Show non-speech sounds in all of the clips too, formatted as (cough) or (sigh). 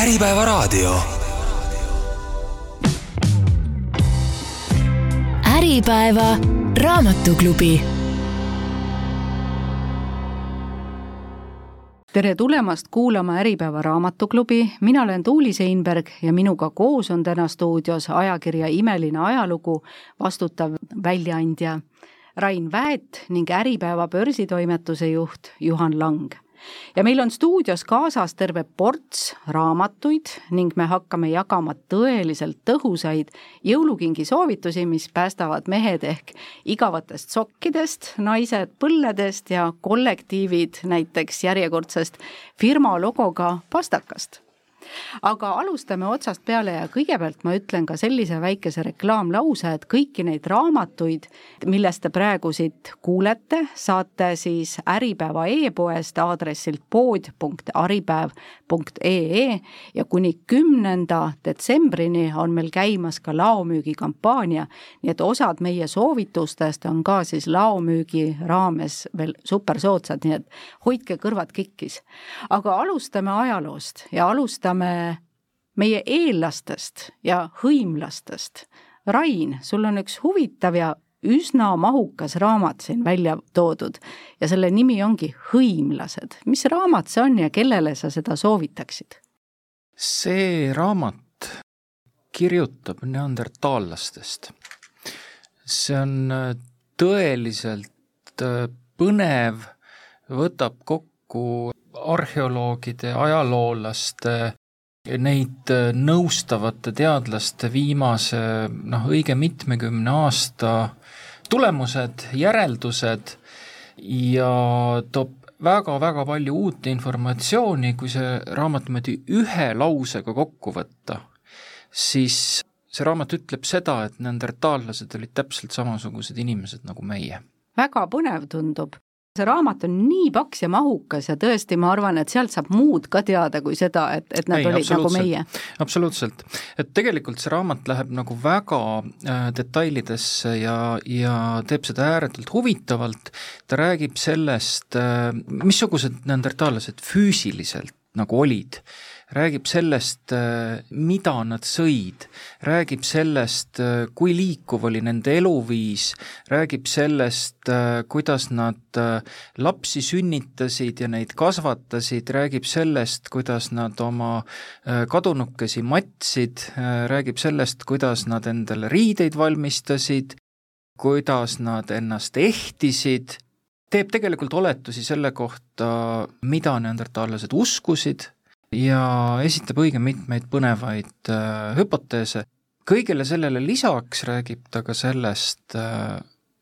Äripäevaraadio. Äripäeva raamatuklubi. tere tulemast kuulama Äripäeva raamatuklubi, mina olen Tuuli Seinberg ja minuga koos on täna stuudios ajakirja Imeline ajalugu vastutav väljaandja Rain Väet ning Äripäeva börsitoimetuse juht Juhan Lang ja meil on stuudios kaasas terve ports raamatuid ning me hakkame jagama tõeliselt tõhusaid jõulukingi soovitusi, mis päästavad mehed ehk igavatest sokkidest, naised põlledest ja kollektiivid näiteks järjekordsest firma logoga pastakast aga alustame otsast peale ja kõigepealt ma ütlen ka sellise väikese reklaamlause, et kõiki neid raamatuid, millest te praegu siit kuulete, saate siis Äripäeva e-poest aadressilt pood.aripäev.ee ja kuni kümnenda detsembrini on meil käimas ka laomüügikampaania, nii et osad meie soovitustest on ka siis laomüügi raames veel supersoodsad, nii et hoidke kõrvad kikkis. aga alustame ajaloost ja alustame räägime meie eellastest ja hõimlastest. Rain, sul on üks huvitav ja üsna mahukas raamat siin välja toodud ja selle nimi ongi Hõimlased. mis raamat see on ja kellele sa seda soovitaksid? see raamat kirjutab neandertaallastest. see on äh, tõeliselt äh, põnev, võtab kokku arheoloogide, ajaloolaste neid äh, nõustavate teadlaste viimase noh, õige mitmekümne aasta tulemused, järeldused ja toob väga-väga palju uut informatsiooni, kui see raamat niimoodi ühe lausega kokku võtta, siis see raamat ütleb seda, et neandertaallased olid täpselt samasugused inimesed nagu meie. väga põnev tundub see raamat on nii paks ja mahukas ja tõesti, ma arvan, et sealt saab muud ka teada kui seda, et, et nad Ei, olid nagu meie. absoluutselt, et tegelikult see raamat läheb nagu väga äh, detailidesse ja, ja teeb seda ääretult huvitavalt, ta räägib sellest äh,, missugused neandertaallased füüsiliselt nagu olid räägib sellest, äh, mida nad sõid, räägib sellest, äh, kui liikuv oli nende eluviis, räägib sellest, äh, kuidas nad lapsi sünnitasid ja neid kasvatasid, räägib sellest, kuidas nad oma kadunukesi matsid, räägib sellest, kuidas nad endale riideid valmistasid, kuidas nad ennast ehtisid, teeb tegelikult oletusi selle kohta, mida neandertaallased uskusid ja esitab õige mitmeid põnevaid äh, hüpoteese. kõigele sellele lisaks räägib ta ka sellest äh,,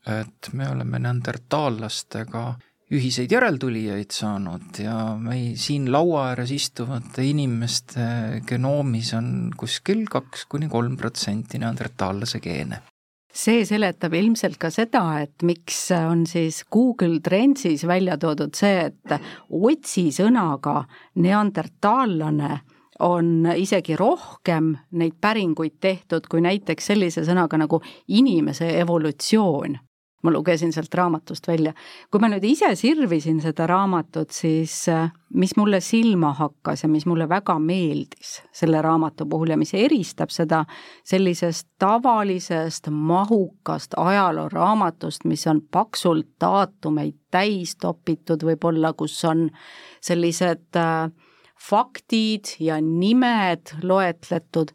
et me oleme neandertaallastega ühiseid järeltulijaid saanud ja meil siin laua ääres istuvate inimeste genoomis on kuskil kaks kuni kolm protsenti neandertaallase geene see seletab ilmselt ka seda, et miks on siis Google Trendsis välja toodud see, et otsisõnaga neandertaallane on isegi rohkem neid päringuid tehtud kui näiteks sellise sõnaga nagu inimese evolutsioon ma lugesin sealt raamatust välja. kui ma nüüd ise sirvisin seda raamatut, siis äh, mis mulle silma hakkas ja mis mulle väga meeldis selle raamatu puhul ja mis eristab seda sellisest tavalisest mahukast ajalooraamatust, mis on paksult daatumeid täis topitud võib-olla, kus on sellised äh, faktid ja nimed loetletud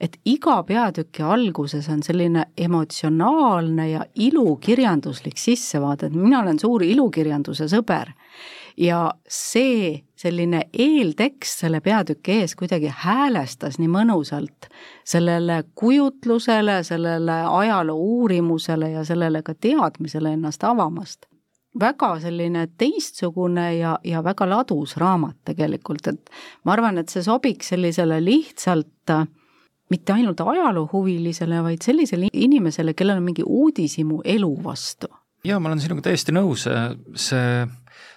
et iga peatüki alguses on selline emotsionaalne ja ilukirjanduslik sissevaade, et mina olen suur ilukirjanduse sõber. Ja see selline eeltekst selle peatüki ees kuidagi häälestas nii mõnusalt sellele kujutlusele, sellele ajaloo uurimusele ja sellele ka teadmisele ennast avamast. Väga selline teistsugune ja, ja väga ladus raamat tegelikult, et ma arvan, et see sobiks sellisele lihtsalt mitte ainult ajaloohuvilisele, vaid sellisele inimesele, kellel on mingi uudishimu elu vastu. jaa, ma olen sinuga täiesti nõus, see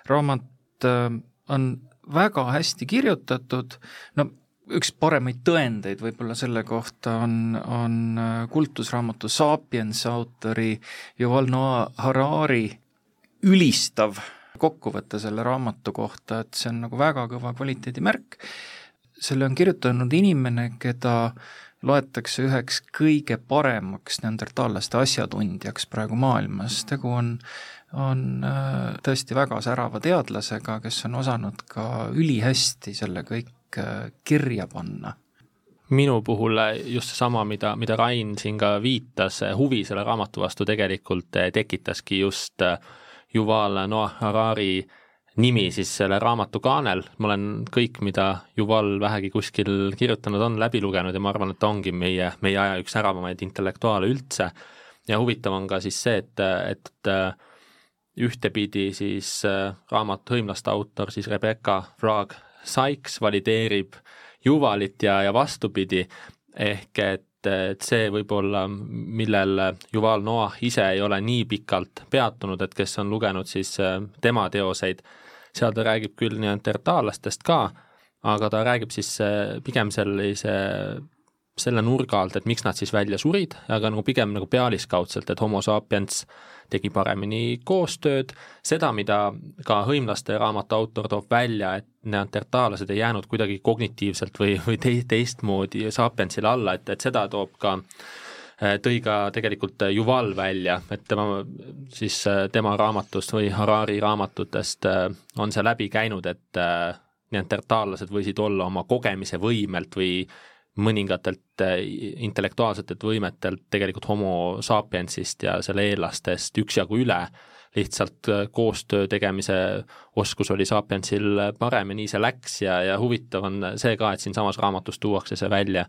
raamat äh, on väga hästi kirjutatud, no üks paremaid tõendeid võib-olla selle kohta on, on äh, kultusraamatu Sapiens autori Yuval Noah Harari ülistav kokkuvõte selle raamatu kohta, et see on nagu väga kõva kvaliteedimärk selle on kirjutanud inimene, keda loetakse üheks kõige paremaks neandertaallaste asjatundjaks praegu maailmas, tegu on on äh, tõesti väga särava teadlasega, kes on osanud ka ülihästi selle kõik äh, kirja panna. Minu puhul just seesama, mida, mida Rain siin ka viitas, huvi selle raamatu vastu tegelikult tekitaski just Yuval Noah Harari nimi siis selle raamatu kaanel, ma olen kõik, mida Yuval vähegi kuskil kirjutanud on, läbi lugenud ja ma arvan, et ta ongi meie, meie aja üks säravamaid intellektuaale üldse. ja huvitav on ka siis see, et, et ühtepidi siis äh, raamatu hõimlaste autor siis Rebecca Frog Sykes valideerib Juvalit ja, ja vastupidi, ehk et, et see võib-olla, millel Juval Noah ise ei ole nii pikalt peatunud, et kes on lugenud siis äh, tema teoseid, seal ta räägib küll neandertaallastest ka, aga ta räägib siis äh, pigem sellise selle nurga alt, et miks nad siis välja surid, aga nagu pigem nagu pealiskaudselt, et homo sapiens tegi paremini koostööd, seda, mida ka hõimlaste raamatu autor toob välja, et neandertaallased ei jäänud kuidagi kognitiivselt või, või tei-, teistmoodi sapiensile alla, et, et seda toob ka tõi ka tegelikult Yuval välja, et tema siis tema raamatust või Harari raamatutest on see läbi käinud, et neandertaallased võisid olla oma kogemise võimelt või mõningatelt äh, intellektuaalsetelt võimetelt tegelikult homo sapiensist ja selle eellastest üksjagu üle, lihtsalt äh, koostöö tegemise oskus oli sapiensil parem ja nii see läks ja, ja huvitav on see ka, et siinsamas raamatus tuuakse see välja,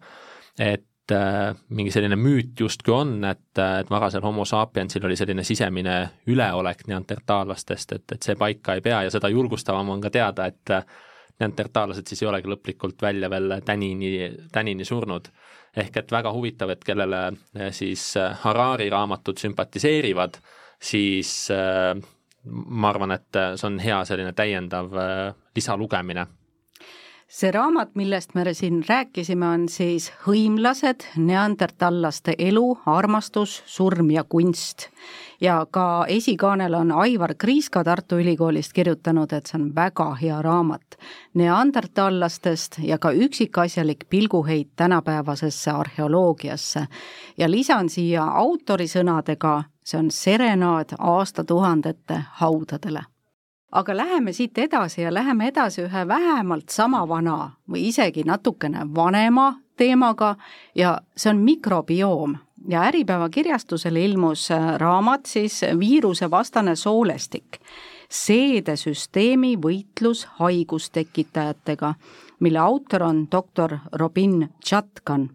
et äh, mingi selline müüt justkui on, et, et varasel homo sapiensil oli selline sisemine üleolek neandertaallastest, et, et see paika ei pea ja seda julgustavam on ka teada, et neandertaallased siis ei olegi lõplikult välja veel tänini, tänini surnud. ehk et väga huvitav, et kellele eh, siis eh, Harari raamatud sümpatiseerivad, siis eh, ma arvan, et see on hea selline täiendav lisalugemine see raamat, millest me siin rääkisime, on siis Hõimlased, neandertallaste elu, armastus, surm ja kunst. ja ka esikaanel on Aivar Kriiska Tartu Ülikoolist kirjutanud, et see on väga hea raamat neandertallastest ja ka üksikasjalik pilguheit tänapäevasesse arheoloogiasse. ja lisan siia autori sõnadega, see on serenaad aastatuhandete haudadele aga läheme siit edasi ja läheme edasi ühe vähemalt sama vana või isegi natukene vanema teemaga ja see on mikrobioom ja Äripäeva kirjastusel ilmus äh, raamat siis Viirusevastane soolestik, seedesüsteemi võitlus haigustekitajatega, mille autor on doktor Robin Tšatkan.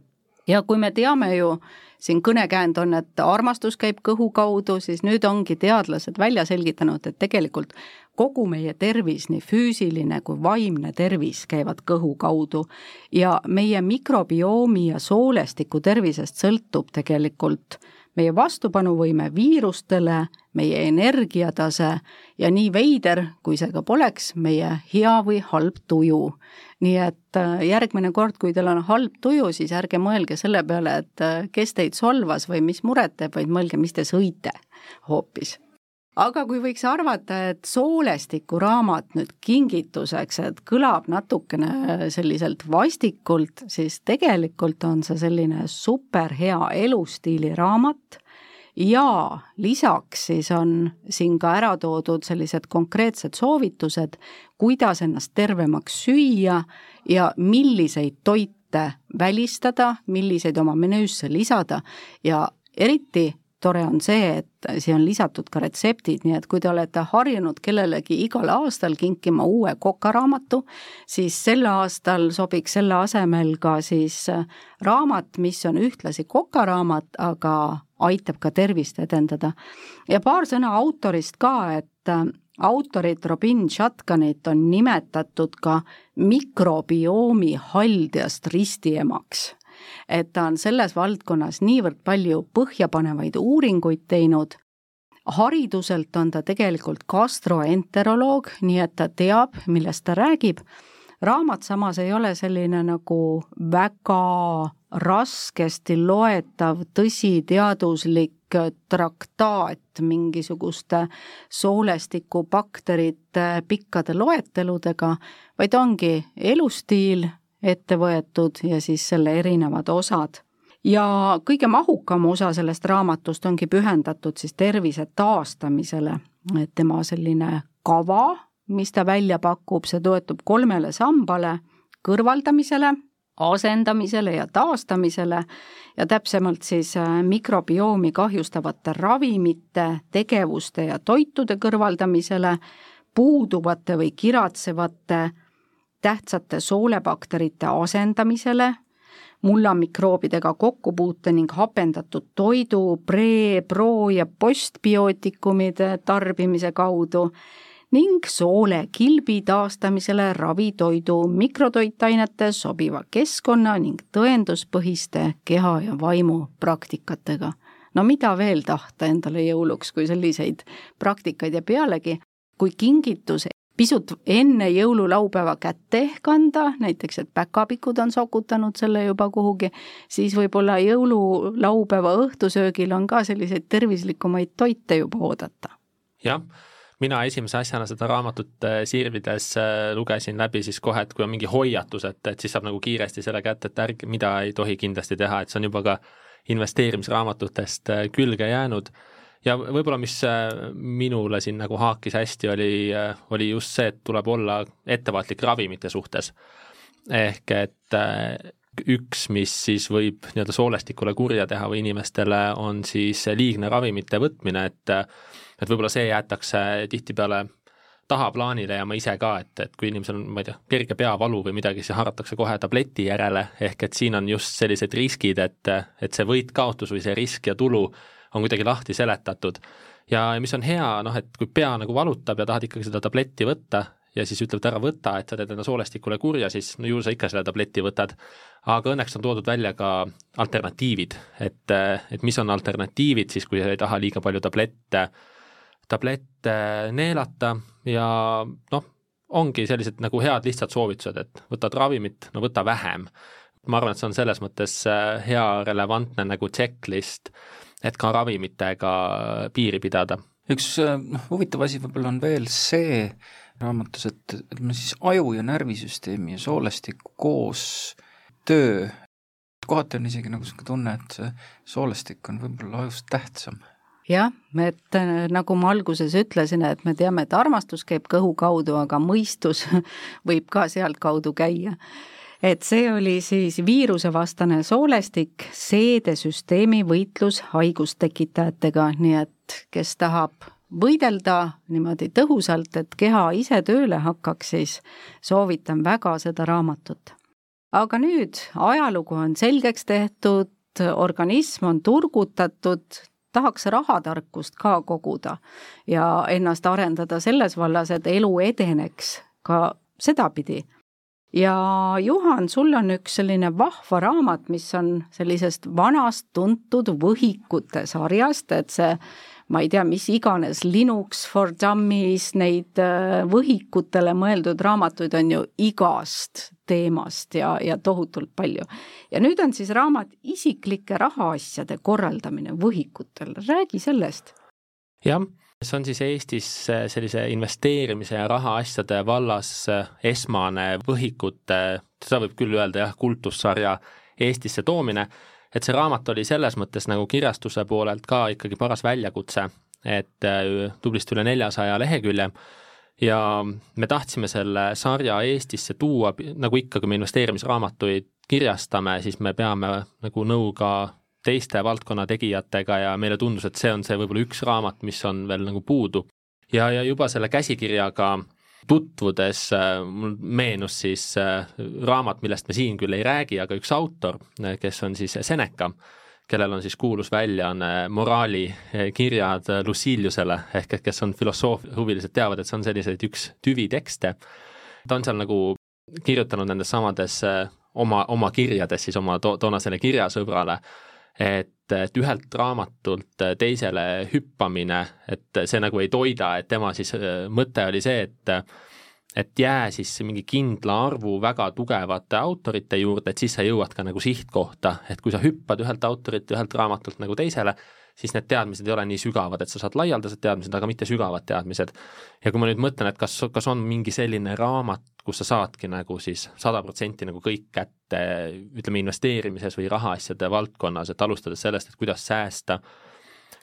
ja kui me teame ju, siin kõnekäänd on, et armastus käib kõhu kaudu, siis nüüd ongi teadlased välja selgitanud, et tegelikult kogu meie tervis, nii füüsiline kui vaimne tervis käivad kõhu kaudu ja meie mikrobiomi ja soolestiku tervisest sõltub tegelikult meie vastupanuvõime viirustele, meie energiatase ja nii veider, kui see ka poleks, meie hea või halb tuju. nii et äh, järgmine kord, kui teil on halb tuju, siis ärge mõelge selle peale, et äh, kes teid solvas või mis muret teeb, vaid mõelge, mis te sõite hoopis aga kui võiks arvata, et soolestiku raamat nüüd kingituseks, et kõlab natukene selliselt vastikult, siis tegelikult on see selline superhea elustiili raamat. Ja lisaks siis on siin ka ära toodud sellised konkreetsed soovitused, kuidas ennast tervemaks süüa ja milliseid toite välistada, milliseid oma menüüsse lisada. Ja eriti tore on see, et siia on lisatud ka retseptid, nii et kui te olete harjunud kellelegi igal aastal kinkima uue kokaraamatu, siis sel aastal sobiks selle asemel ka siis raamat, mis on ühtlasi kokaraamat, aga aitab ka tervist edendada. ja paar sõna autorist ka, et autorit Robin Shatkanit on nimetatud ka mikrobiomi haldjast ristiemaks et ta on selles valdkonnas niivõrd palju põhjapanevaid uuringuid teinud, hariduselt on ta tegelikult gastroenteroloog, nii et ta teab, millest ta räägib, raamat samas ei ole selline nagu väga raskesti loetav, tõsiteaduslik traktaat mingisuguste soolestikubakterite pikkade loeteludega, vaid ongi elustiil ette võetud ja siis selle erinevad osad. ja kõige mahukam osa sellest raamatust ongi pühendatud siis tervise taastamisele, et tema selline kava, mis ta välja pakub, see toetub kolmele sambale, kõrvaldamisele, asendamisele ja taastamisele ja täpsemalt siis äh, mikrobiomi kahjustavate ravimite, tegevuste ja toitude kõrvaldamisele, puuduvate või kiratsevate tähtsate soolebakterite asendamisele, mullamikroobidega kokkupuute ning hapendatud toidu pre-, pro- ja postbiootikumide tarbimise kaudu ning soolekilbi taastamisele ravitoidu mikrotoitainete sobiva keskkonna ning tõenduspõhiste keha ja vaimu praktikatega. no mida veel tahta endale jõuluks, kui selliseid praktikaid ja pealegi, kui kingitus pisut enne jõululaupäeva kätte ehk anda, näiteks et päkapikud on sokutanud selle juba kuhugi, siis võib-olla jõululaupäeva õhtusöögil on ka selliseid tervislikumaid toite juba oodata. jah mina esimese asjana seda raamatut äh, sirvides äh, lugesin läbi siis kohe, et kui on mingi hoiatus, et, et siis saab nagu kiiresti selle kätte, et ärge, mida ei tohi kindlasti teha, et see on juba ka investeerimisraamatutest äh, külge jäänud. Ja võib-olla, mis minule siin nagu haakis hästi, oli, oli just see, et tuleb olla ettevaatlik ravimite suhtes. ehk et üks, mis siis võib nii-öelda soolestikule kurja teha või inimestele, on siis liigne ravimite võtmine, et et võib-olla see jäetakse tihtipeale tahaplaanile ja ma ise ka, et, et kui inimesel on, ma ei tea, kerge peavalu või midagi, siis haratakse kohe tableti järele, ehk et siin on just sellised riskid, et, et see võit-kaotus või see risk ja tulu on kuidagi lahti seletatud. ja mis on hea, noh, et kui pea nagu valutab ja tahad ikkagi seda tabletti võtta ja siis ütlevad ära võta, et sa teed enda soolestikule kurja, siis no ju sa ikka selle tableti võtad. aga õnneks on toodud välja ka alternatiivid, et, et mis on alternatiivid siis, kui sa ei taha liiga palju tablette tablette neelata ja noh, ongi sellised nagu head lihtsad soovitused, et võtad ravimit, no võta vähem. ma arvan, et see on selles mõttes äh, hea relevantne nagu checklist, et ka ravimitega piiri pidada. üks äh, noh, huvitav asi võib-olla on veel see raamatus, et, et me siis aju ja närvisüsteemi ja soolestiku koos töö, kohati on isegi nagu niisugune tunne, et see soolestik on võib-olla ajust tähtsam jah, et äh, nagu ma alguses ütlesin, et me teame, et armastus käib kõhu kaudu, aga mõistus (laughs) võib ka sealtkaudu käia. Et see oli siis viirusevastane soolestik, seedesüsteemi võitlus haigustekitajatega, nii et kes tahab võidelda niimoodi tõhusalt, et keha ise tööle hakkaks, siis soovitan väga seda raamatut. aga nüüd ajalugu on selgeks tehtud, organism on turgutatud, tahaks rahatarkust ka koguda ja ennast arendada selles vallas, et elu edeneks ka sedapidi. Ja Juhan, sul on üks selline vahva raamat, mis on sellisest vanast tuntud võhikute sarjast, et see ma ei tea, mis iganes, Linux for Dummies, neid äh, võhikutele mõeldud raamatuid on ju igast teemast ja, ja tohutult palju. ja nüüd on siis raamat Isiklike rahaasjade korraldamine võhikutel, räägi sellest. jah, see on siis Eestis äh, sellise investeerimise ja rahaasjade vallas äh, esmane võhikute, seda võib küll öelda jah, kultussarja Eestisse toomine. Et see raamat oli selles mõttes nagu kirjastuse poolelt ka ikkagi paras väljakutse, et äh, tublisti üle neljasaja lehekülje. Ja me tahtsime selle sarja Eestisse tuua, nagu ikka, kui me investeerimisraamatuid kirjastame, siis me peame nagu nõu ka teiste valdkonna tegijatega ja meile tundus, et see on see võib-olla üks raamat, mis on veel nagu puudu. ja, ja juba selle käsikirjaga tutvudes äh, mul meenus siis äh, raamat, millest me siin küll ei räägi, aga üks autor, äh, kes on siis Seneca, kellel on siis kuulus väljaanne moraalikirjad Luciliusele, ehk et kes on filosoofiahuvilised, teavad, et see on selliseid üks tüvitekste. ta on seal nagu kirjutanud nendes samades oma, oma kirjades siis oma to toonasele kirjasõbrale, et, et ühelt raamatult teisele hüppamine, et see nagu ei toida, et tema siis mõte oli see, et et jää siis mingi kindla arvu väga tugevate autorite juurde, et siis sa jõuad ka nagu sihtkohta, et kui sa hüppad ühelt autorilt, ühelt raamatult nagu teisele, siis need teadmised ei ole nii sügavad, et sa saad laialdased teadmised, aga mitte sügavad teadmised. ja kui ma nüüd mõtlen, et kas, kas on mingi selline raamat, kus sa saadki nagu siis sada protsenti nagu kõik kätte, ütleme investeerimises või rahaasjade valdkonnas, et alustades sellest, et kuidas säästa,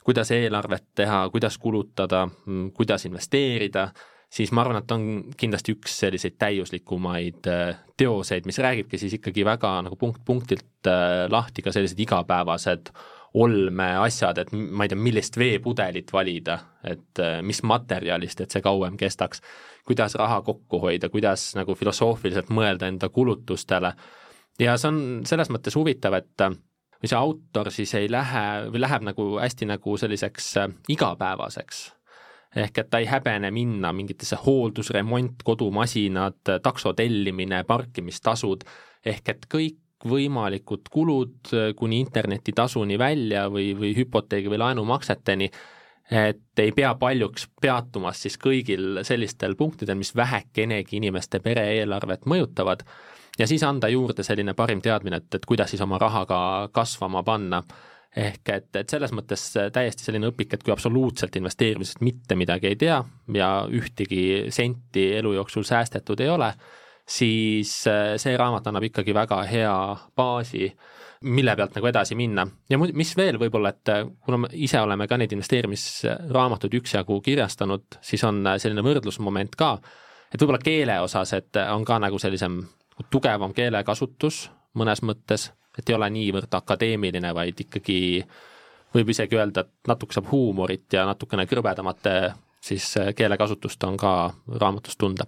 kuidas eelarvet teha, kuidas kulutada, kuidas investeerida, siis ma arvan, et on kindlasti üks selliseid täiuslikumaid äh, teoseid, mis räägibki siis ikkagi väga nagu punkt punktilt äh, lahti ka sellised igapäevased olmeasjad, et ma ei tea, millist veepudelit valida, et äh, mis materjalist, et see kauem kestaks, kuidas raha kokku hoida, kuidas nagu filosoofiliselt mõelda enda kulutustele. ja see on selles mõttes huvitav, et äh, või see autor siis ei lähe või läheb nagu hästi nagu selliseks äh, igapäevaseks. Ehk et ta ei häbene minna mingitesse hooldus, remont, kodumasinad, takso tellimine, parkimistasud, ehk et kõik kõikvõimalikud kulud äh, kuni internetitasuni välja või, või hüpoteegi või laenumakseteni, et ei pea paljuks peatumas siis kõigil sellistel punktidel, mis vähekenegi inimeste pere-eelarvet mõjutavad, ja siis anda juurde selline parim teadmine, et, et kuidas siis oma raha ka kasvama panna. Ehk et, et selles mõttes täiesti selline õpik, et kui absoluutselt investeerimisest mitte midagi ei tea ja ühtegi senti elu jooksul säästetud ei ole, siis äh, see raamat annab ikkagi väga hea baasi, mille pealt nagu edasi minna. ja mis veel võib-olla, et äh, kuna me ise oleme ka neid investeerimisraamatuid üksjagu kirjastanud, siis on äh, selline võrdlusmoment ka, et võib-olla keele osas, et on ka nagu sellisem tugevam keelekasutus mõnes mõttes, et ei ole niivõrd akadeemiline, vaid ikkagi võib isegi öelda, et natuke saab huumorit ja natukene krõbedamate siis keelekasutust on ka raamatus tunda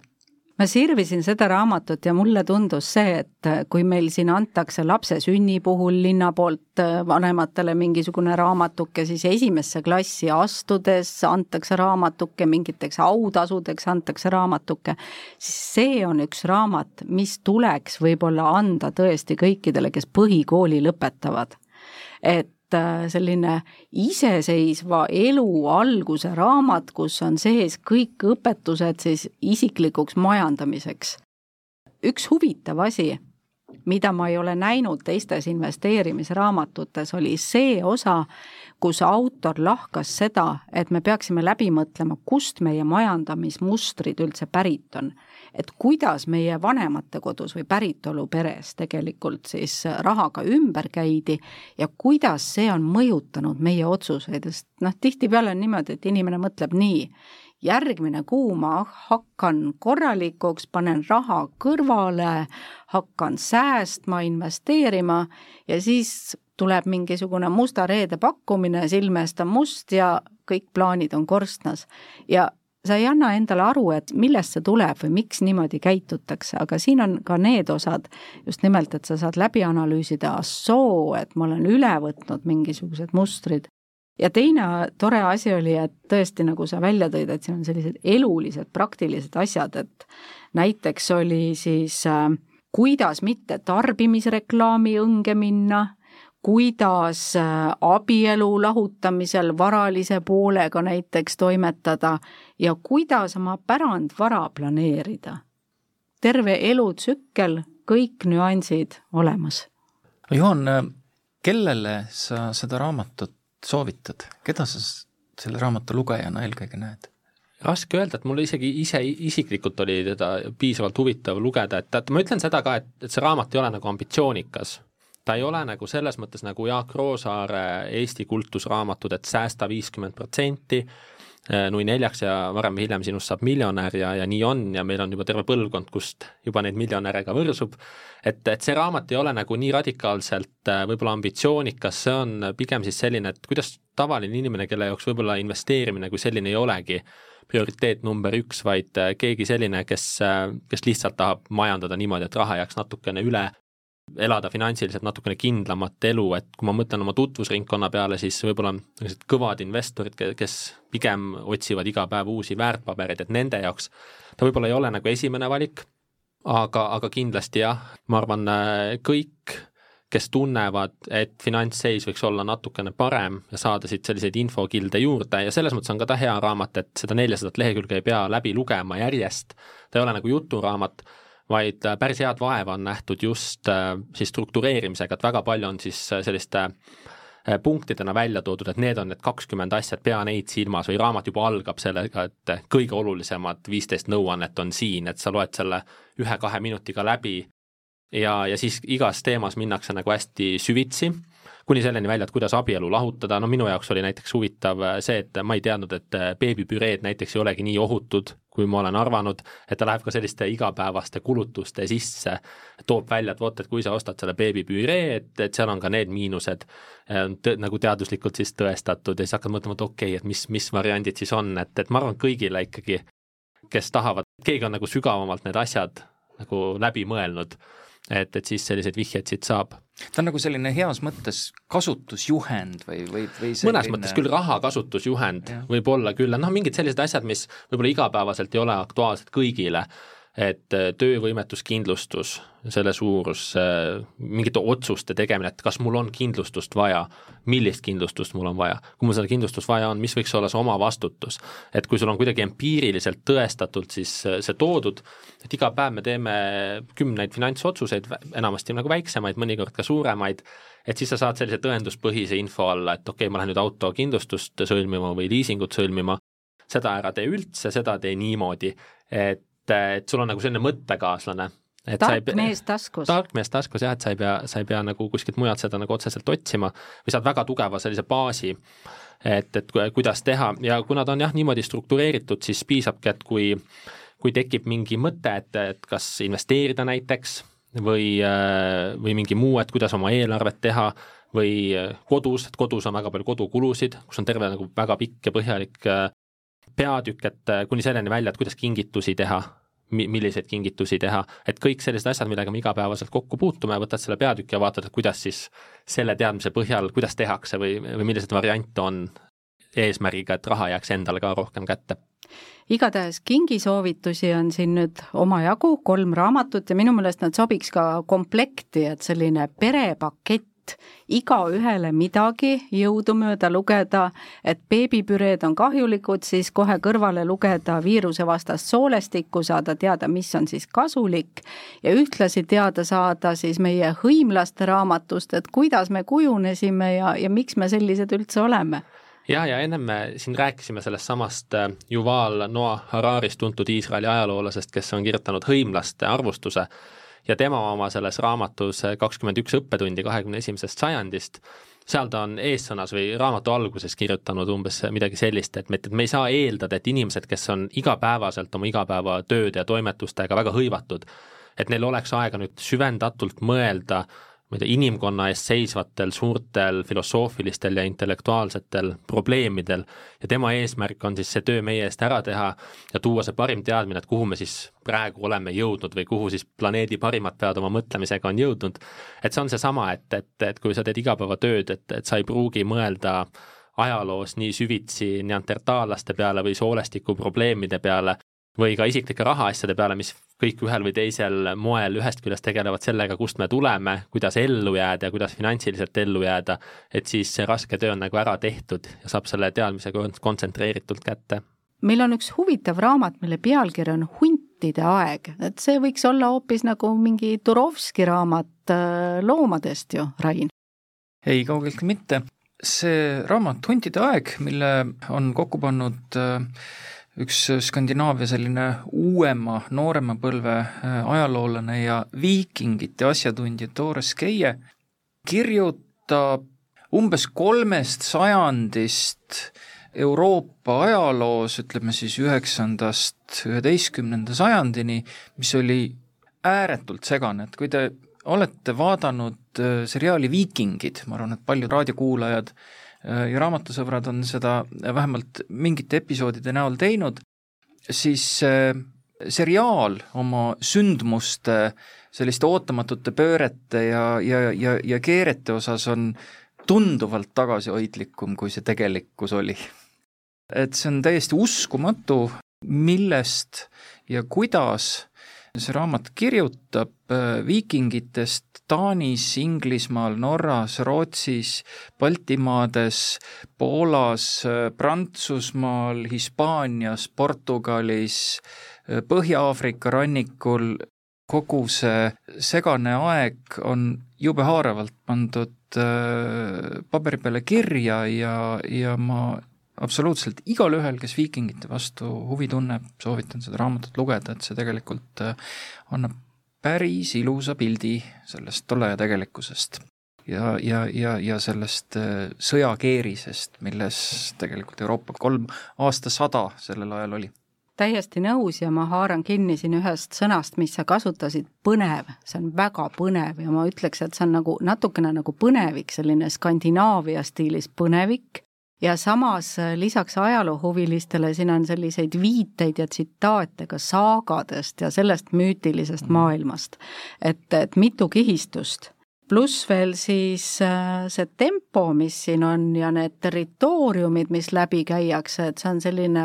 ma sirvisin seda raamatut ja mulle tundus see, et kui meil siin antakse lapse sünni puhul linna poolt äh, vanematele mingisugune raamatuke, siis esimesse klassi astudes antakse raamatuke, mingiteks autasudeks antakse raamatuke, siis see on üks raamat, mis tuleks võib-olla anda tõesti kõikidele, kes põhikooli lõpetavad. et Äh, selline iseseisva elu alguse raamat, kus on sees kõik õpetused siis isiklikuks majandamiseks. üks huvitav asi, mida ma ei ole näinud teistes investeerimisraamatutes, oli see osa, kus autor lahkas seda, et me peaksime läbi mõtlema, kust meie majandamismustrid üldse pärit on. Et kuidas meie vanematekodus või päritoluperes tegelikult siis rahaga ümber käidi ja kuidas see on mõjutanud meie otsuseid, sest noh, tihtipeale on niimoodi, et inimene mõtleb nii, järgmine kuu ma hakkan korralikuks, panen raha kõrvale, hakkan säästma, investeerima ja siis tuleb mingisugune musta reede pakkumine, silme eest on must ja kõik plaanid on korstnas. ja sa ei anna endale aru, et millest see tuleb või miks niimoodi käitutakse, aga siin on ka need osad just nimelt, et sa saad läbi analüüsida, soo, et ma olen üle võtnud mingisugused mustrid. ja teine tore asi oli, et tõesti, nagu sa välja tõid, et siin on sellised elulised, praktilised asjad, et näiteks oli siis äh, kuidas mitte tarbimisreklaami õnge minna kuidas äh, abielu lahutamisel varalise poolega näiteks toimetada ja kuidas oma pärandvara planeerida. terve elutsükkel, kõik nüansid olemas. Juhan, äh, kellele sa seda raamatut soovitad, keda sa selle raamatu lugejana eelkõige näed? raske öelda, et mulle isegi ise isiklikult oli teda piisavalt huvitav lugeda, et, et ma ütlen seda ka, et, et see raamat ei ole nagu ambitsioonikas ta ei ole nagu selles mõttes nagu Jaak Roosaare Eesti kultusraamatud, et säästa viiskümmend protsenti, eh, nui neljaks ja varem või hiljem sinust saab miljonär ja, ja nii on ja meil on juba terve põlvkond, kust juba neid miljonäre ka võrsub, et, et see raamat ei ole nagu nii radikaalselt eh, võib-olla ambitsioonikas, see on pigem siis selline, et kuidas tavaline inimene, kelle jaoks võib-olla investeerimine kui selline ei olegi prioriteet number üks, vaid eh, keegi selline, kes, kes lihtsalt tahab majandada niimoodi, et raha jääks natukene üle elada finantsiliselt natukene kindlamat elu, et kui ma mõtlen oma tutvusringkonna peale, siis võib-olla sellised kõvad investorid, kes pigem otsivad iga päev uusi väärtpabereid, et nende jaoks ta võib-olla ei ole nagu esimene valik, aga, aga kindlasti jah, ma arvan, kõik, kes tunnevad, et finantsseis võiks olla natukene parem ja saada siit selliseid infokilde juurde ja selles mõttes on ka ta hea raamat, et seda neljasadat lehekülge ei pea läbi lugema järjest, ta ei ole nagu juturaamat, vaid äh, päris head vaeva on nähtud just äh, siis struktureerimisega, et väga palju on siis äh, selliste punktidena välja toodud, et need on need kakskümmend asja, et pea neid silmas või raamat juba algab sellega, et kõige olulisemad viisteist nõuannet on siin, et sa loed selle ühe-kahe minutiga läbi ja, ja siis igas teemas minnakse nagu hästi süvitsi, kuni selleni välja, et kuidas abielu lahutada, no minu jaoks oli näiteks huvitav äh, see, et ma ei teadnud, et äh, beebipüreed näiteks ei olegi nii ohutud, kui ma olen arvanud, et ta läheb ka selliste igapäevaste kulutuste sisse, toob välja, et vot, et kui sa ostad selle beebipüree, et, et seal on ka need miinused äh, tõ, nagu teaduslikult siis tõestatud ja siis hakkad mõtlema, et okei okay,, et mis, mis variandid siis on, et, et ma arvan, kõigile ikkagi, kes tahavad, keegi on nagu sügavamalt need asjad nagu läbi mõelnud et, et siis selliseid vihjeid siit saab. ta on nagu selline heas mõttes kasutusjuhend või, või, või selline... mõnes mõttes küll raha kasutusjuhend võib olla küll, noh, mingid sellised asjad, mis võib-olla igapäevaselt ei ole aktuaalsed kõigile et äh, töövõimetuskindlustus, selle suurus, äh, mingite otsuste tegemine, et kas mul on kindlustust vaja, millist kindlustust mul on vaja, kui mul seda kindlustust vaja on, mis võiks olla see omavastutus. et kui sul on kuidagi empiiriliselt tõestatult siis äh, see toodud, et iga päev me teeme kümneid finantsotsuseid, enamasti nagu väiksemaid, mõnikord ka suuremaid, et siis sa saad sellise tõenduspõhise info alla, et okei okay,, ma lähen nüüd autokindlustust sõlmima või liisingut sõlmima, seda ära tee üldse, seda tee niimoodi, et et, et sul on nagu selline mõttekaaslane. tark pea, mees taskus. tark mees taskus jah, et sa ei pea, sa ei pea nagu kuskilt mujalt seda nagu otseselt otsima või saad väga tugeva sellise baasi, et, et kuidas teha ja kuna ta on jah, niimoodi struktureeritud, siis piisabki, et kui kui tekib mingi mõte, et, et kas investeerida näiteks või, või mingi muu, et kuidas oma eelarvet teha, või kodus, et kodus on väga palju kodukulusid, kus on terve nagu väga pikk ja põhjalik peatükk, et kuni selleni välja, et kuidas kingitusi teha mi-, milliseid kingitusi teha, et kõik sellised asjad, millega me igapäevaselt kokku puutume, võtad selle peatüki ja vaatad, et kuidas siis selle teadmise põhjal, kuidas tehakse või, või milliseid variante on eesmärgiga, et raha jääks endale ka rohkem kätte. Igatahes kingisoovitusi on siin nüüd omajagu, kolm raamatut ja minu meelest nad sobiks ka komplekti, et selline perepakett igaühele midagi jõudumööda lugeda, et beebipüreed on kahjulikud, siis kohe kõrvale lugeda viirusevastast soolestikku, saada teada, mis on siis kasulik ja ühtlasi teada saada siis meie hõimlaste raamatust, et kuidas me kujunesime ja, ja miks me sellised üldse oleme. Jah, ja ennem me siin rääkisime sellest samast äh, Yuval Noah Hararist, tuntud Iisraeli ajaloolasest, kes on kirjutanud hõimlaste arvustuse ja tema oma selles raamatus kakskümmend üks õppetundi kahekümne esimesest sajandist, seal ta on eessõnas või raamatu alguses kirjutanud umbes midagi sellist, et me, et me ei saa eeldada, et inimesed, kes on igapäevaselt oma igapäevatööde ja toimetustega väga hõivatud, et neil oleks aega nüüd süvendatult mõelda ma ei tea, inimkonna ees seisvatel suurtel filosoofilistel ja intellektuaalsetel probleemidel ja tema eesmärk on siis see töö meie eest ära teha ja tuua see parim teadmine, et kuhu me siis praegu oleme jõudnud või kuhu siis planeedi parimad pead oma mõtlemisega on jõudnud. et see on seesama, et, et, et kui sa teed igapäevatööd, et, et sa ei pruugi mõelda ajaloos nii süvitsi neandertaallaste peale või soolestiku probleemide peale, või ka isiklike rahaasjade peale, mis kõik ühel või teisel moel ühest küljest tegelevad sellega, kust me tuleme, kuidas ellu jääda ja kuidas finantsiliselt ellu jääda, et siis see raske töö on nagu ära tehtud ja saab selle teadmise kontsentreeritult kätte. meil on üks huvitav raamat, mille pealkiri on Huntide aeg, et see võiks olla hoopis nagu mingi Turovski raamat äh, loomadest ju, Rain? ei, kaugeltki mitte. see raamat Huntide aeg, mille on kokku pannud äh, üks Skandinaavia selline uuema, noorema põlve äh, ajaloolane ja viikingite asjatundja Doris Keie kirjutab umbes kolmest sajandist Euroopa ajaloos, ütleme siis üheksandast üheteistkümnenda sajandini, mis oli ääretult segane, et kui te olete vaadanud äh, seriaali Viikingid, ma arvan, et paljud raadiokuulajad äh, Äh, ja raamatusõbrad on seda vähemalt mingite episoodide näol teinud, siis äh, seriaal oma sündmuste, selliste ootamatute pöörete ja, ja, ja, ja keerete osas on tunduvalt tagasihoidlikum, kui see tegelikkus oli. et see on täiesti uskumatu, millest ja kuidas see raamat kirjutab äh, viikingitest Taanis, Inglismaal, Norras, Rootsis, Baltimaades, Poolas, äh, Prantsusmaal, Hispaanias, Portugalis, äh, Põhja-Aafrika rannikul, kogu see segane aeg on jube haaravalt pandud paberi peale kirja ja, ja ma absoluutselt igal ühel, kes viikingite vastu huvi tunneb, soovitan seda raamatut lugeda, et see tegelikult äh, annab päris ilusa pildi sellest tolle aja tegelikkusest. ja, ja, ja, ja sellest äh, sõjakeerisest, milles tegelikult Euroopa kolm aastasada sellel ajal oli. Täiesti nõus ja ma haaran kinni siin ühest sõnast, mis sa kasutasid, põnev, see on väga põnev ja ma ütleks, et see on nagu natukene nagu põnevik, selline Skandinaavia stiilis põnevik, ja samas äh, lisaks ajaloohuvilistele siin on selliseid viiteid ja tsitaate ka saagadest ja sellest müütilisest mm. maailmast. et, et mitu kihistust pluss veel siis äh, see tempo, mis siin on ja need territooriumid, mis läbi käiakse, et see on selline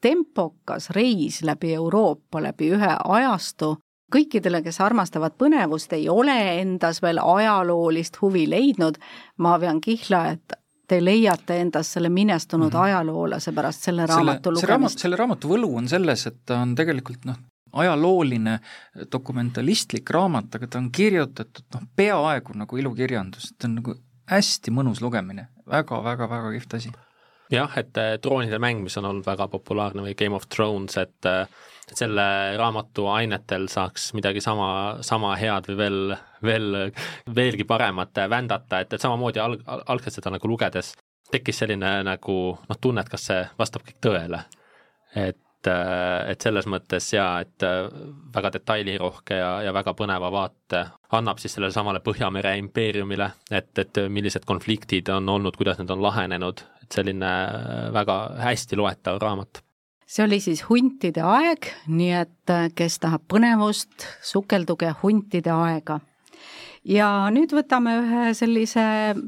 tempokas reis läbi Euroopa, läbi ühe ajastu. kõikidele, kes armastavad põnevust, ei ole endas veel ajaloolist huvi leidnud, ma vean kihla, et te leiate endas selle minestunud mm -hmm. ajaloolase pärast selle raamatu selle, lugemist? selle raamatu võlu on selles, et ta on tegelikult noh, ajalooline dokumentalistlik raamat, aga ta on kirjutatud noh, peaaegu nagu ilukirjandus, ta on nagu hästi mõnus lugemine väga, väga, väga kihvt asi. jah, et troonide mäng, mis on olnud väga populaarne või Game of Thrones, et et selle raamatu ainetel saaks midagi sama, sama head või veel, veel, veelgi paremat vändata, et, et samamoodi alg-, algselt seda nagu lugedes tekkis selline nagu noh, tunne, et kas see vastab kõik tõele. et, et selles mõttes jaa, et väga detailirohke ja, ja väga põneva vaate annab siis sellele samale Põhjamere impeeriumile, et, et millised konfliktid on olnud, kuidas need on lahenenud, et selline väga hästi loetav raamat see oli siis huntide aeg, nii et äh, kes tahab põnevust, sukelduge huntide aega. ja nüüd võtame ühe sellise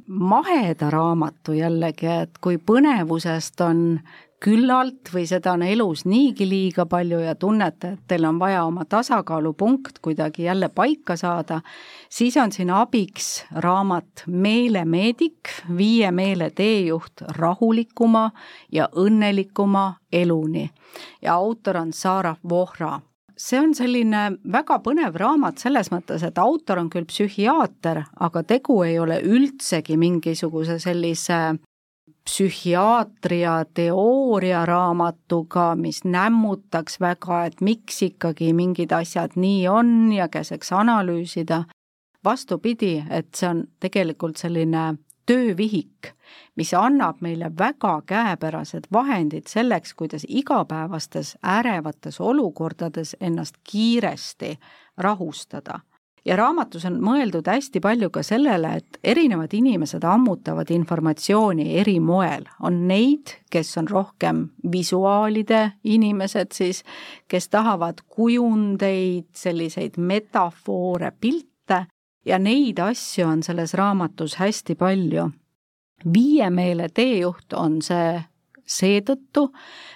maheda raamatu jällegi, et kui põnevusest on küllalt või seda on elus niigi liiga palju ja tunnete, et teil on vaja oma tasakaalupunkt kuidagi jälle paika saada, siis on siin abiks raamat Meelemeedik, viie meele teejuht rahulikuma ja õnnelikuma eluni. Ja autor on Sarah Vohra. See on selline väga põnev raamat selles mõttes, et autor on küll psühhiaater, aga tegu ei ole üldsegi mingisuguse sellise psühhiaatria teooriaraamatuga, mis nämmutaks väga, et miks ikkagi mingid asjad nii on ja käseks analüüsida. vastupidi, et see on tegelikult selline töövihik, mis annab meile väga käepärased vahendid selleks, kuidas igapäevastes ärevates olukordades ennast kiiresti rahustada ja raamatus on mõeldud hästi palju ka sellele, et erinevad inimesed ammutavad informatsiooni eri moel. on neid, kes on rohkem visuaalide inimesed siis, kes tahavad kujundeid, selliseid metafoore, pilte ja neid asju on selles raamatus hästi palju. viie meele teejuht on see seetõttu,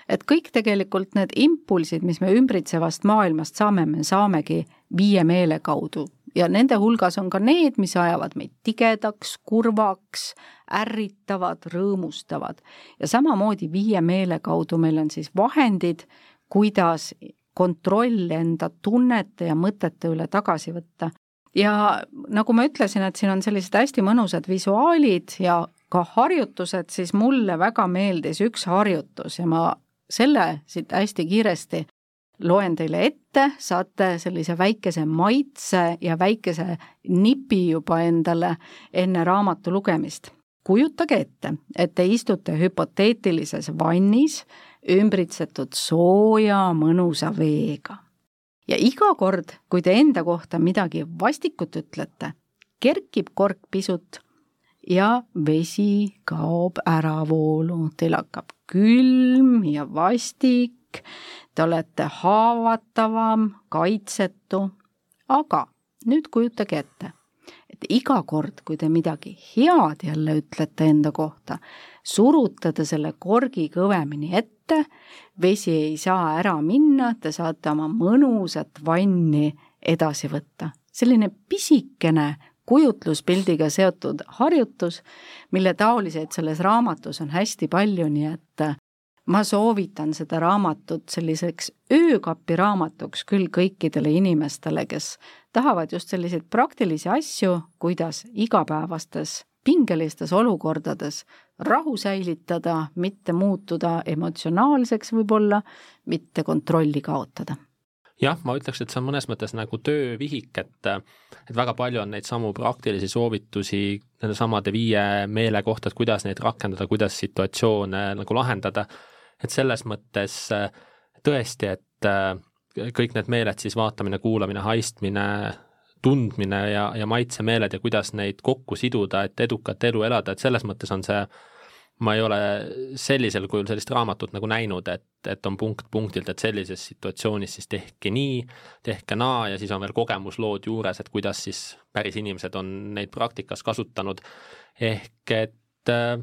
et kõik tegelikult need impulsid, mis me ümbritsevast maailmast saame, me saamegi viie meele kaudu ja nende hulgas on ka need, mis ajavad meid tigedaks, kurvaks, ärritavad, rõõmustavad. ja samamoodi viie meele kaudu meil on siis vahendid, kuidas kontroll enda tunnete ja mõtete üle tagasi võtta. ja nagu ma ütlesin, et siin on sellised hästi mõnusad visuaalid ja ka harjutused, siis mulle väga meeldis üks harjutus ja ma selle siit hästi kiiresti loen teile ette, saate sellise väikese maitse ja väikese nipi juba endale enne raamatu lugemist. kujutage ette, et te istute hüpoteetilises vannis, ümbritsetud sooja mõnusa veega. ja iga kord, kui te enda kohta midagi vastikut ütlete, kerkib kork pisut ja vesi kaob äravoolu, teil hakkab külm ja vastik, te olete haavatavam, kaitsetu, aga nüüd kujutage ette, et iga kord, kui te midagi head jälle ütlete enda kohta, surute te selle korgi kõvemini ette, vesi ei saa ära minna, te saate oma mõnusat vanni edasi võtta. selline pisikene kujutluspildiga seotud harjutus, mille taoliseid selles raamatus on hästi palju, nii et ma soovitan seda raamatut selliseks öökapi raamatuks küll kõikidele inimestele, kes tahavad just selliseid praktilisi asju, kuidas igapäevastes pingelistes olukordades rahu säilitada, mitte muutuda emotsionaalseks võib-olla, mitte kontrolli kaotada. Jah, ma ütleks, et see on mõnes mõttes nagu töövihik, et et väga palju on neid samu praktilisi soovitusi nende samade viie meele kohta, et kuidas neid rakendada, kuidas situatsioone nagu lahendada, et selles mõttes tõesti, et kõik need meeled siis vaatamine, kuulamine, haistmine, tundmine ja, ja maitsemeeled ja kuidas neid kokku siduda, et edukat elu elada, et selles mõttes on see ma ei ole sellisel kujul sellist raamatut nagu näinud, et, et on punkt punktilt, et sellises situatsioonis siis tehke nii, tehke naa ja siis on veel kogemuslood juures, et kuidas siis päris inimesed on neid praktikas kasutanud. ehk et äh,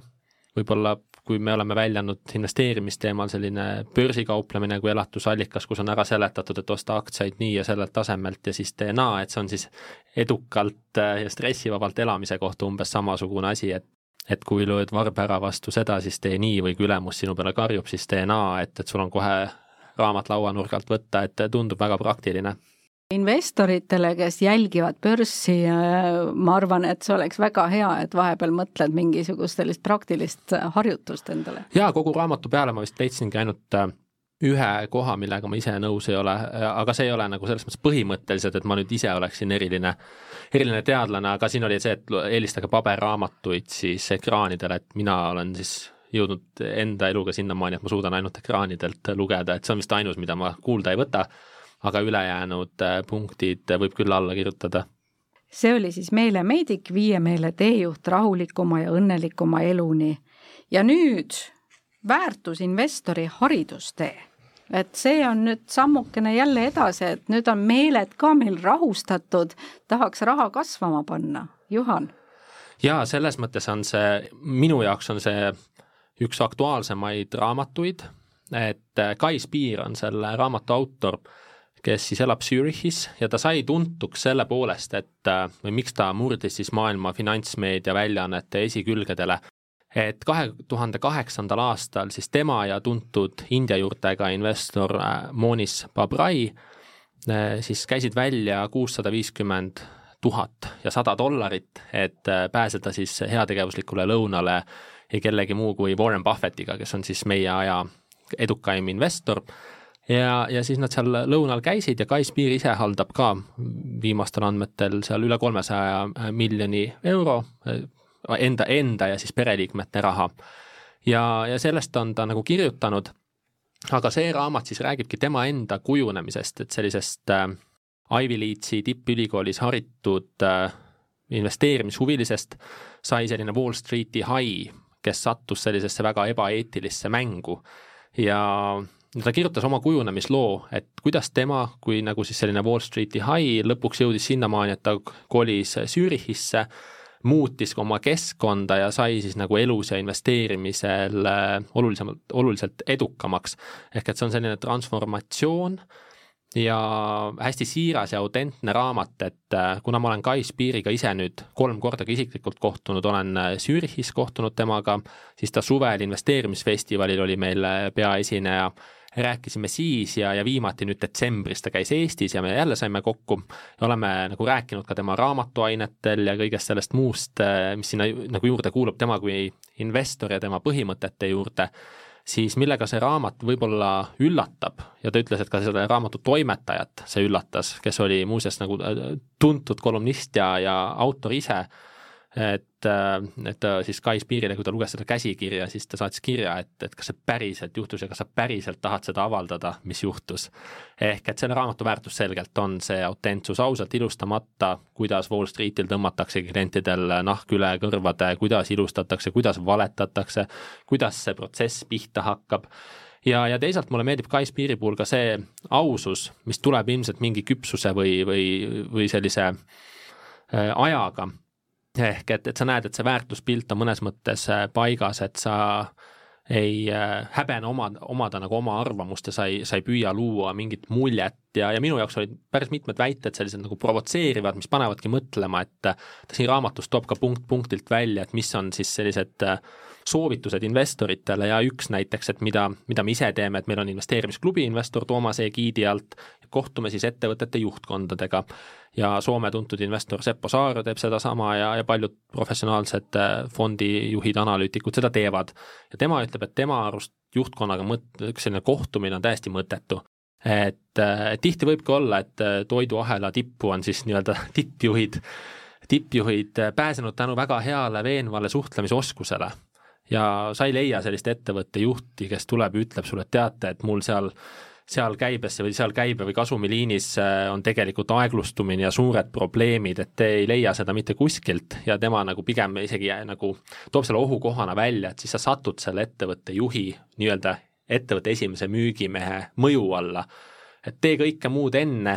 võib-olla kui me oleme väljanud investeerimisteemal selline börsikauplemine kui elatusallikas, kus on ära seletatud, et osta aktsiaid nii ja sellelt tasemelt ja siis tee naa, et see on siis edukalt äh, ja stressivabalt elamise kohta umbes samasugune asi, et et kui lööd varba ära vastu seda, siis tee nii või kui ülemus sinu peale karjub, siis tee naa, et, et sul on kohe raamat lauanurgalt võtta, et tundub väga praktiline investoritele, kes jälgivad börssi, ma arvan, et see oleks väga hea, et vahepeal mõtled mingisugust sellist praktilist harjutust endale. jaa, kogu raamatu peale ma vist leidsingi ainult äh, ühe koha, millega ma ise nõus ei ole, aga see ei ole nagu selles mõttes põhimõtteliselt, et ma nüüd ise oleksin eriline, eriline teadlane, aga siin oli see, et eelistage paberraamatuid siis ekraanidele, et mina olen siis jõudnud enda eluga sinnamaani, et ma suudan ainult ekraanidelt lugeda, et see on vist ainus, mida ma kuulda ei võta, aga ülejäänud äh, punktid võib küll alla kirjutada. See oli siis Meele Meedik, Viie Meele teejuht rahulikuma ja õnnelikuma eluni. ja nüüd väärtusinvestori haridustee. Et see on nüüd sammukene jälle edasi, et nüüd on meeled ka meil rahustatud, tahaks raha kasvama panna, Juhan? jaa, selles mõttes on see, minu jaoks on see üks aktuaalsemaid raamatuid, et Kai Spiir on selle raamatu autor, kes siis elab Zürichis ja ta sai tuntuks selle poolest, et või miks ta murdis siis maailma finantsmeedia väljaannete esikülgedele, et kahe tuhande kaheksandal aastal siis tema ja tuntud India juurtega investor äh, Monis Babrai äh, siis käisid välja kuussada viiskümmend tuhat ja sada dollarit, et äh, pääseda siis heategevuslikule lõunale ei kellegi muu kui Warren Buffettiga, kes on siis meie aja edukaim investor ja, ja siis nad seal lõunal käisid ja Kai Spiir ise haldab ka viimastel andmetel seal üle kolmesaja miljoni euro enda, enda ja siis pereliikmete raha. ja, ja sellest on ta nagu kirjutanud, aga see raamat siis räägibki tema enda kujunemisest, et sellisest äh, Ivy Leadsi tippülikoolis haritud äh, investeerimishuvilisest sai selline Wall Streeti hai, kes sattus sellisesse väga ebaeetilisse mängu ja ta kirjutas oma kujunemisloo, et kuidas tema kui nagu siis selline Wall Streeti hai lõpuks jõudis sinnamaani, et ta kolis Zürichisse muutis oma keskkonda ja sai siis nagu elus ja investeerimisel äh, olulisemalt, oluliselt edukamaks. ehk et see on selline transformatsioon ja hästi siiras ja autentne raamat, et äh, kuna ma olen Kai Spiiriga ise nüüd kolm korda ka isiklikult kohtunud, olen äh, Zürichis kohtunud temaga, siis ta suvel investeerimisfestivalil oli meil peaesineja rääkisime siis ja, ja viimati nüüd detsembris ta käis Eestis ja me jälle saime kokku oleme nagu rääkinud ka tema raamatuainetel ja kõigest sellest muust, eh, mis sinna nagu juurde kuulub, tema kui investor ja tema põhimõtete juurde, siis millega see raamat võib-olla üllatab ja ta ütles, et ka selle raamatu toimetajat see üllatas, kes oli muuseas nagu eh, tuntud kolumnist ja, ja autor ise et, äh, et ta siis Kai Spiirile, kui ta luges seda käsikirja, siis ta saatis kirja, et, et kas see päriselt juhtus ja kas sa päriselt tahad seda avaldada, mis juhtus. ehk et selle raamatu väärtus selgelt on see autentsus, ausalt ilustamata, kuidas Wall Streetil tõmmatakse klientidel nahk üle kõrvade, kuidas ilustatakse, kuidas valetatakse, kuidas see protsess pihta hakkab ja, ja teisalt mulle meeldib Kai Spiiri puhul ka see ausus, mis tuleb ilmselt mingi küpsuse või, või, või sellise ajaga. Ehk et, et sa näed, et see väärtuspilt on mõnes mõttes paigas, et sa ei äh, häbene oma, omada nagu oma arvamust ja sa ei, sa ei püüa luua mingit muljet ja, ja minu jaoks olid päris mitmed väited sellised nagu provotseerivad, mis panevadki mõtlema, et ta siin raamatus toob ka punkt punktilt välja, et mis on siis sellised äh, soovitused investoritele ja üks näiteks, et mida, mida me ise teeme, et meil on investeerimisklubi investor Toomase egiidi alt, kohtume siis ettevõtete juhtkondadega ja Soome tuntud investor Seppo Saar teeb sedasama ja, ja paljud professionaalsed äh, fondijuhid, analüütikud seda teevad. ja tema ütleb, et tema arust juhtkonnaga mõt-, selline kohtumine on täiesti mõttetu. et äh, tihti võibki olla, et äh, toiduahela tippu on siis nii-öelda (laughs) tippjuhid, tippjuhid pääsenud tänu väga heale veenvale suhtlemisoskusele ja sa ei leia sellist ettevõtte juhti, kes tuleb ja ütleb sulle, et teate, et mul seal seal käibesse või seal käibe või kasumiliinis on tegelikult aeglustumine ja suured probleemid, et te ei leia seda mitte kuskilt ja tema nagu pigem isegi nagu toob selle ohukohana välja, et siis sa satud selle ettevõtte juhi nii-öelda ettevõtte esimese müügimehe mõju alla. et tee kõike muud enne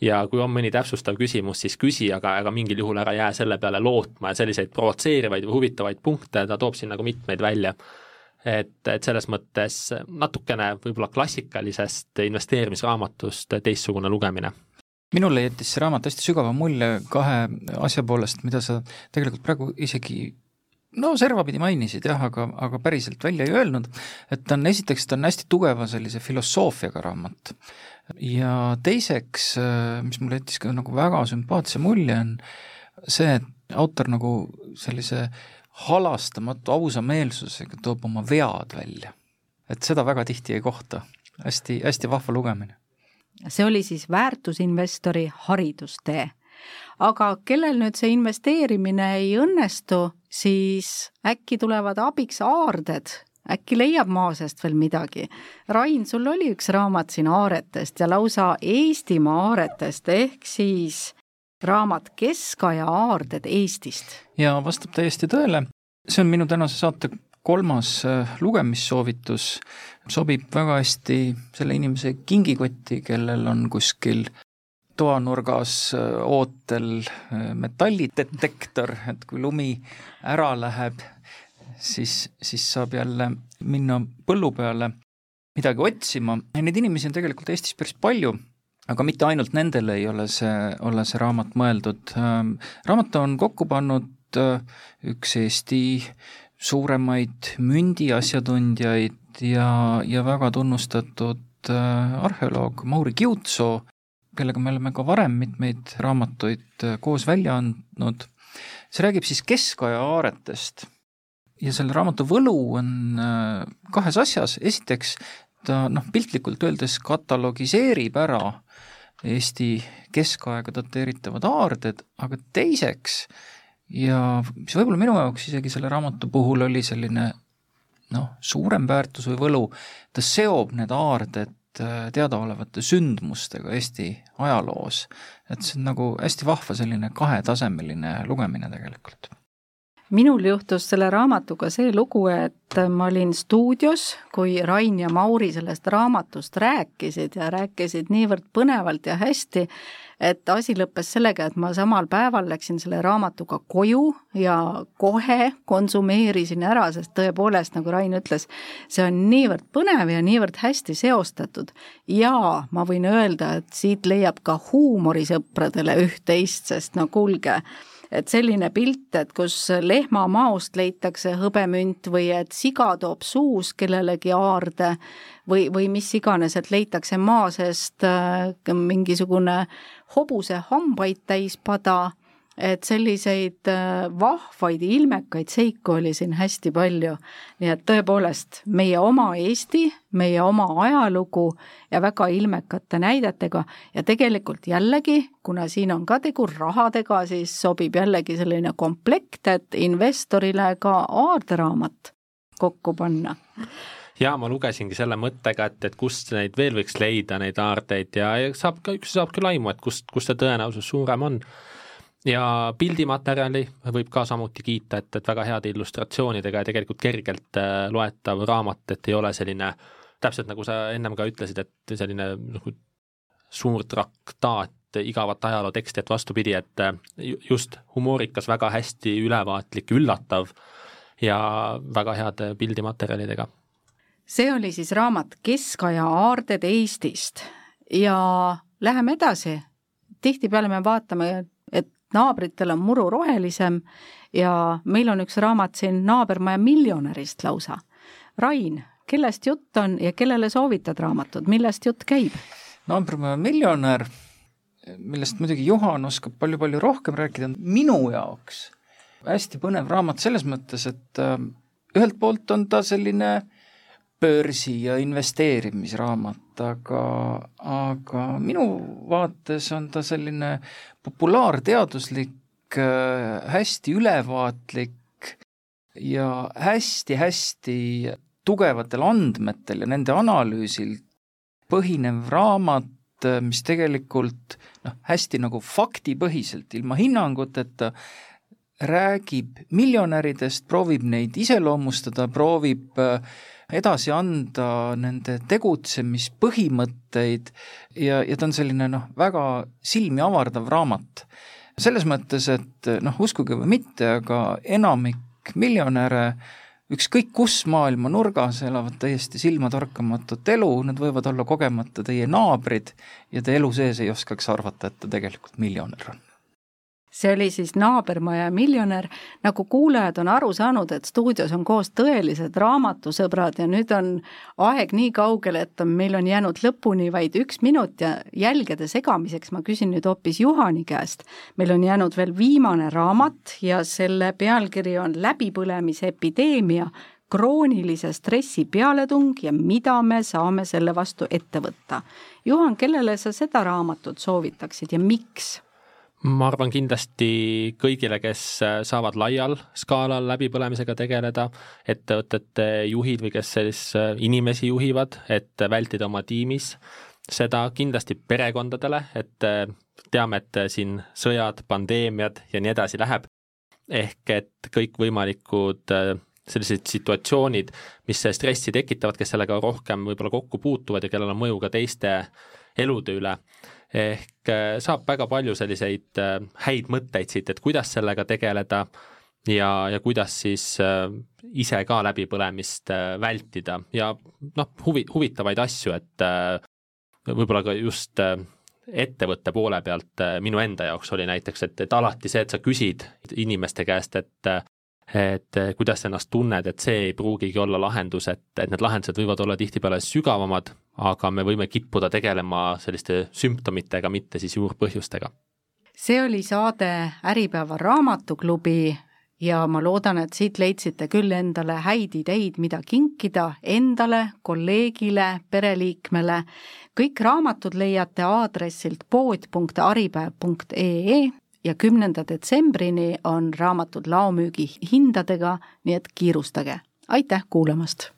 ja kui on mõni täpsustav küsimus, siis küsi, aga, aga mingil juhul ära jää selle peale lootma ja selliseid provotseerivaid või huvitavaid punkte ta toob siin nagu mitmeid välja. Et, et selles mõttes natukene võib-olla klassikalisest investeerimisraamatust teistsugune lugemine. Minule jättis see raamat hästi sügava mulje kahe asja poolest, mida sa tegelikult praegu isegi no servapidi mainisid jah, aga, aga päriselt välja ei öelnud, et ta on, esiteks ta on hästi tugeva sellise filosoofiaga raamat. Ja teiseks, mis mulle jättis ka nagu väga sümpaatse mulje, on see, et autor nagu sellise äh, halastamatu ausameelsusega toob oma vead välja. et seda väga tihti ei kohta. hästi, hästi vahva lugemine. see oli siis väärtusinvestori haridustee. aga kellel nüüd see investeerimine ei õnnestu, siis äkki tulevad abiks aarded, äkki leiab maa seest veel midagi. Rain, sul oli üks raamat siin aaretest ja lausa Eestimaa aaretest, ehk siis raamat Keskaja aarded Eestist. ja vastab täiesti tõele, see on minu tänase saate kolmas äh, lugemissoovitus, sobib väga hästi selle inimese kingikotti, kellel on kuskil toanurgas äh, ootel äh, metallidetektor, et kui lumi ära läheb, siis, siis saab jälle minna põllu peale midagi otsima ja neid inimesi on tegelikult Eestis päris palju aga mitte ainult nendele ei ole see, ole see raamat mõeldud. Ähm, raamatu on kokku pannud äh, üks Eesti suuremaid mündiasjatundjaid ja, ja väga tunnustatud äh, arheoloog Mauri Kiutsoo, kellega me oleme ka varem mitmeid raamatuid äh, koos välja andnud. see räägib siis keskaja aaretest ja selle raamatu võlu on kahes asjas, esiteks ta noh, piltlikult öeldes katalogiseerib ära Eesti keskaega dateeritavad aarded, aga teiseks ja mis võib-olla minu jaoks isegi selle raamatu puhul oli selline noh, suurem väärtus või võlu, ta seob need aarded äh, teadaolevate sündmustega Eesti ajaloos. et see on nagu hästi vahva selline kahetasemeline lugemine tegelikult minul juhtus selle raamatuga see lugu, et ma olin stuudios, kui Rain ja Mauri sellest raamatust rääkisid ja rääkisid niivõrd põnevalt ja hästi, et asi lõppes sellega, et ma samal päeval läksin selle raamatuga koju ja kohe konsumeerisin ära, sest tõepoolest, nagu Rain ütles, see on niivõrd põnev ja niivõrd hästi seostatud. ja ma võin öelda, et siit leiab ka huumorisõpradele üht-teist, sest no kuulge, et selline pilt, et kus lehma maost leitakse hõbemünt või et siga toob suus kellelegi aarde või, või mis iganes, et leitakse maa seest äh, mingisugune hobuse hambaid täis pada et selliseid äh, vahvaid ja ilmekaid seiku oli siin hästi palju. nii et tõepoolest, meie oma Eesti, meie oma ajalugu ja väga ilmekate näidetega. Ja tegelikult jällegi, kuna siin on ka tegu rahadega, siis sobib jällegi selline komplekt, et investorile ka aarderaamat kokku panna. Jaa, ma lugesingi selle mõttega, et, et kust neid veel võiks leida, neid aardeid ja, ja saab ka, üks saab küll aimu, et kust, kust see tõenäosus suurem on ja pildimaterjali võib ka samuti kiita, et, et väga heade illustratsioonidega ja tegelikult kergelt äh, loetav raamat, et ei ole selline täpselt nagu sa ennem ka ütlesid, et selline nagu suur traktaat igavat ajalooteksti, et vastupidi, et just humoorikas, väga hästi ülevaatlik, üllatav ja väga heade pildimaterjalidega. see oli siis raamat Keskaja aarded Eestist ja läheme edasi. tihtipeale me vaatame, et naabritel on muru rohelisem ja meil on üks raamat siin Naabermaja miljonärist lausa. Rain, kellest jutt on ja kellele soovitad raamatut, millest jutt käib? Naabermaja miljonär, millest muidugi Juhan oskab palju-palju rohkem rääkida, minu jaoks hästi põnev raamat selles mõttes, et äh, ühelt poolt on ta selline börsi- ja investeerimisraamat, aga, aga minu vaates on ta selline populaarteaduslik, äh, hästi ülevaatlik ja hästi-hästi tugevatel andmetel ja nende analüüsil põhinev raamat, mis tegelikult noh, hästi nagu faktipõhiselt, ilma hinnanguteta räägib miljonäridest, proovib neid iseloomustada, proovib äh, edasi anda nende tegutsemispõhimõtteid ja, ja ta on selline noh, väga silmi avardav raamat. selles mõttes, et noh, uskuge või mitte, aga enamik miljonäre ükskõik kus maailma nurgas elavad täiesti silmatorkamatut elu, nad võivad olla kogemata teie naabrid ja te elu sees ei oskaks arvata, et ta tegelikult miljonär on see oli siis Naabermaja miljonär, nagu kuulajad on aru saanud, et stuudios on koos tõelised raamatusõbrad ja nüüd on aeg nii kaugel, et meil on jäänud lõpuni vaid üks minut ja jälgede segamiseks ma küsin nüüd hoopis Juhani käest. meil on jäänud veel viimane raamat ja selle pealkiri on Läbipõlemise epideemia, kroonilise stressi pealetung ja mida me saame selle vastu ette võtta. Juhan, kellele sa seda raamatut soovitaksid ja miks? Ma arvan kindlasti kõigile, kes äh, saavad laial skaalal läbipõlemisega tegeleda, ettevõtete juhid või kes siis äh, inimesi juhivad, et vältida oma tiimis. Seda kindlasti perekondadele, et äh, teame, et siin sõjad, pandeemiad ja nii edasi läheb, ehk et kõikvõimalikud sellised situatsioonid, mis stressi tekitavad, kes sellega rohkem võib-olla kokku puutuvad ja kellel on mõju ka teiste elude üle ehk äh, saab väga palju selliseid äh, häid mõtteid siit, et kuidas sellega tegeleda ja, ja kuidas siis äh, ise ka läbipõlemist vältida. Ja noh, huvi, huvitavaid asju, et võib-olla ka just ettevõtte poole pealt minu enda jaoks oli näiteks, et, et alati see, et sa küsid inimeste käest, et et kuidas sa ennast tunned, et see ei pruugigi olla lahendus, et, et need lahendused võivad olla tihtipeale sügavamad, aga me võime kippuda tegelema selliste sümptomitega, mitte siis juurpõhjustega. see oli saade Äripäeva raamatuklubi ja ma loodan, et siit leidsite küll endale häid ideid, mida kinkida endale, kolleegile, pereliikmele. kõik raamatud leiate aadressilt pood.aripäev.ee ja kümnenda detsembrini on raamatud laomüügi hindadega, nii et kiirustage. aitäh kuulamast!